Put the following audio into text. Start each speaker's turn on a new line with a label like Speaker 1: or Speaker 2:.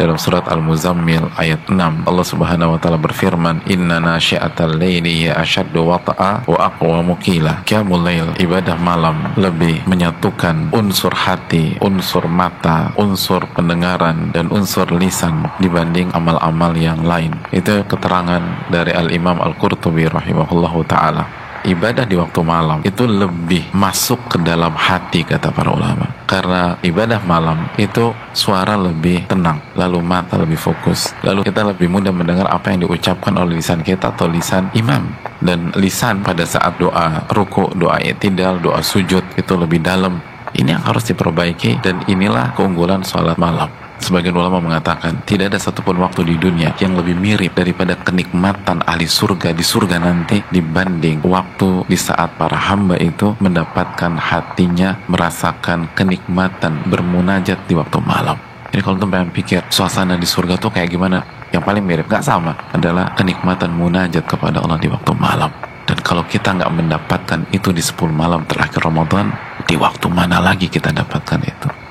Speaker 1: dalam surat Al-Muzammil ayat 6 Allah Subhanahu wa taala berfirman inna nasyi'atal laili ya asyaddu wata'a wa aqwamu qila qiyamul lail ibadah malam lebih menyatukan unsur hati unsur mata unsur pendengaran dan unsur lisan dibanding amal-amal yang lain. Itu keterangan dari Al-Imam Al-Qurtubi rahimahullahu taala ibadah di waktu malam itu lebih masuk ke dalam hati kata para ulama. Karena ibadah malam itu suara lebih tenang lalu mata lebih fokus lalu kita lebih mudah mendengar apa yang diucapkan oleh lisan kita atau lisan imam. Dan lisan pada saat doa ruku doa itidal doa sujud itu lebih dalam. Ini yang harus diperbaiki dan inilah keunggulan sholat malam Sebagian ulama mengatakan tidak ada satupun waktu di dunia yang lebih mirip daripada kenikmatan ahli surga di surga nanti dibanding waktu di saat para hamba itu mendapatkan hatinya merasakan kenikmatan bermunajat di waktu malam. Jadi kalau teman pikir suasana di surga tuh kayak gimana? Yang paling mirip gak sama adalah kenikmatan munajat kepada Allah di waktu malam. Dan kalau kita nggak mendapatkan itu di 10 malam terakhir Ramadan, di waktu mana lagi kita dapatkan itu?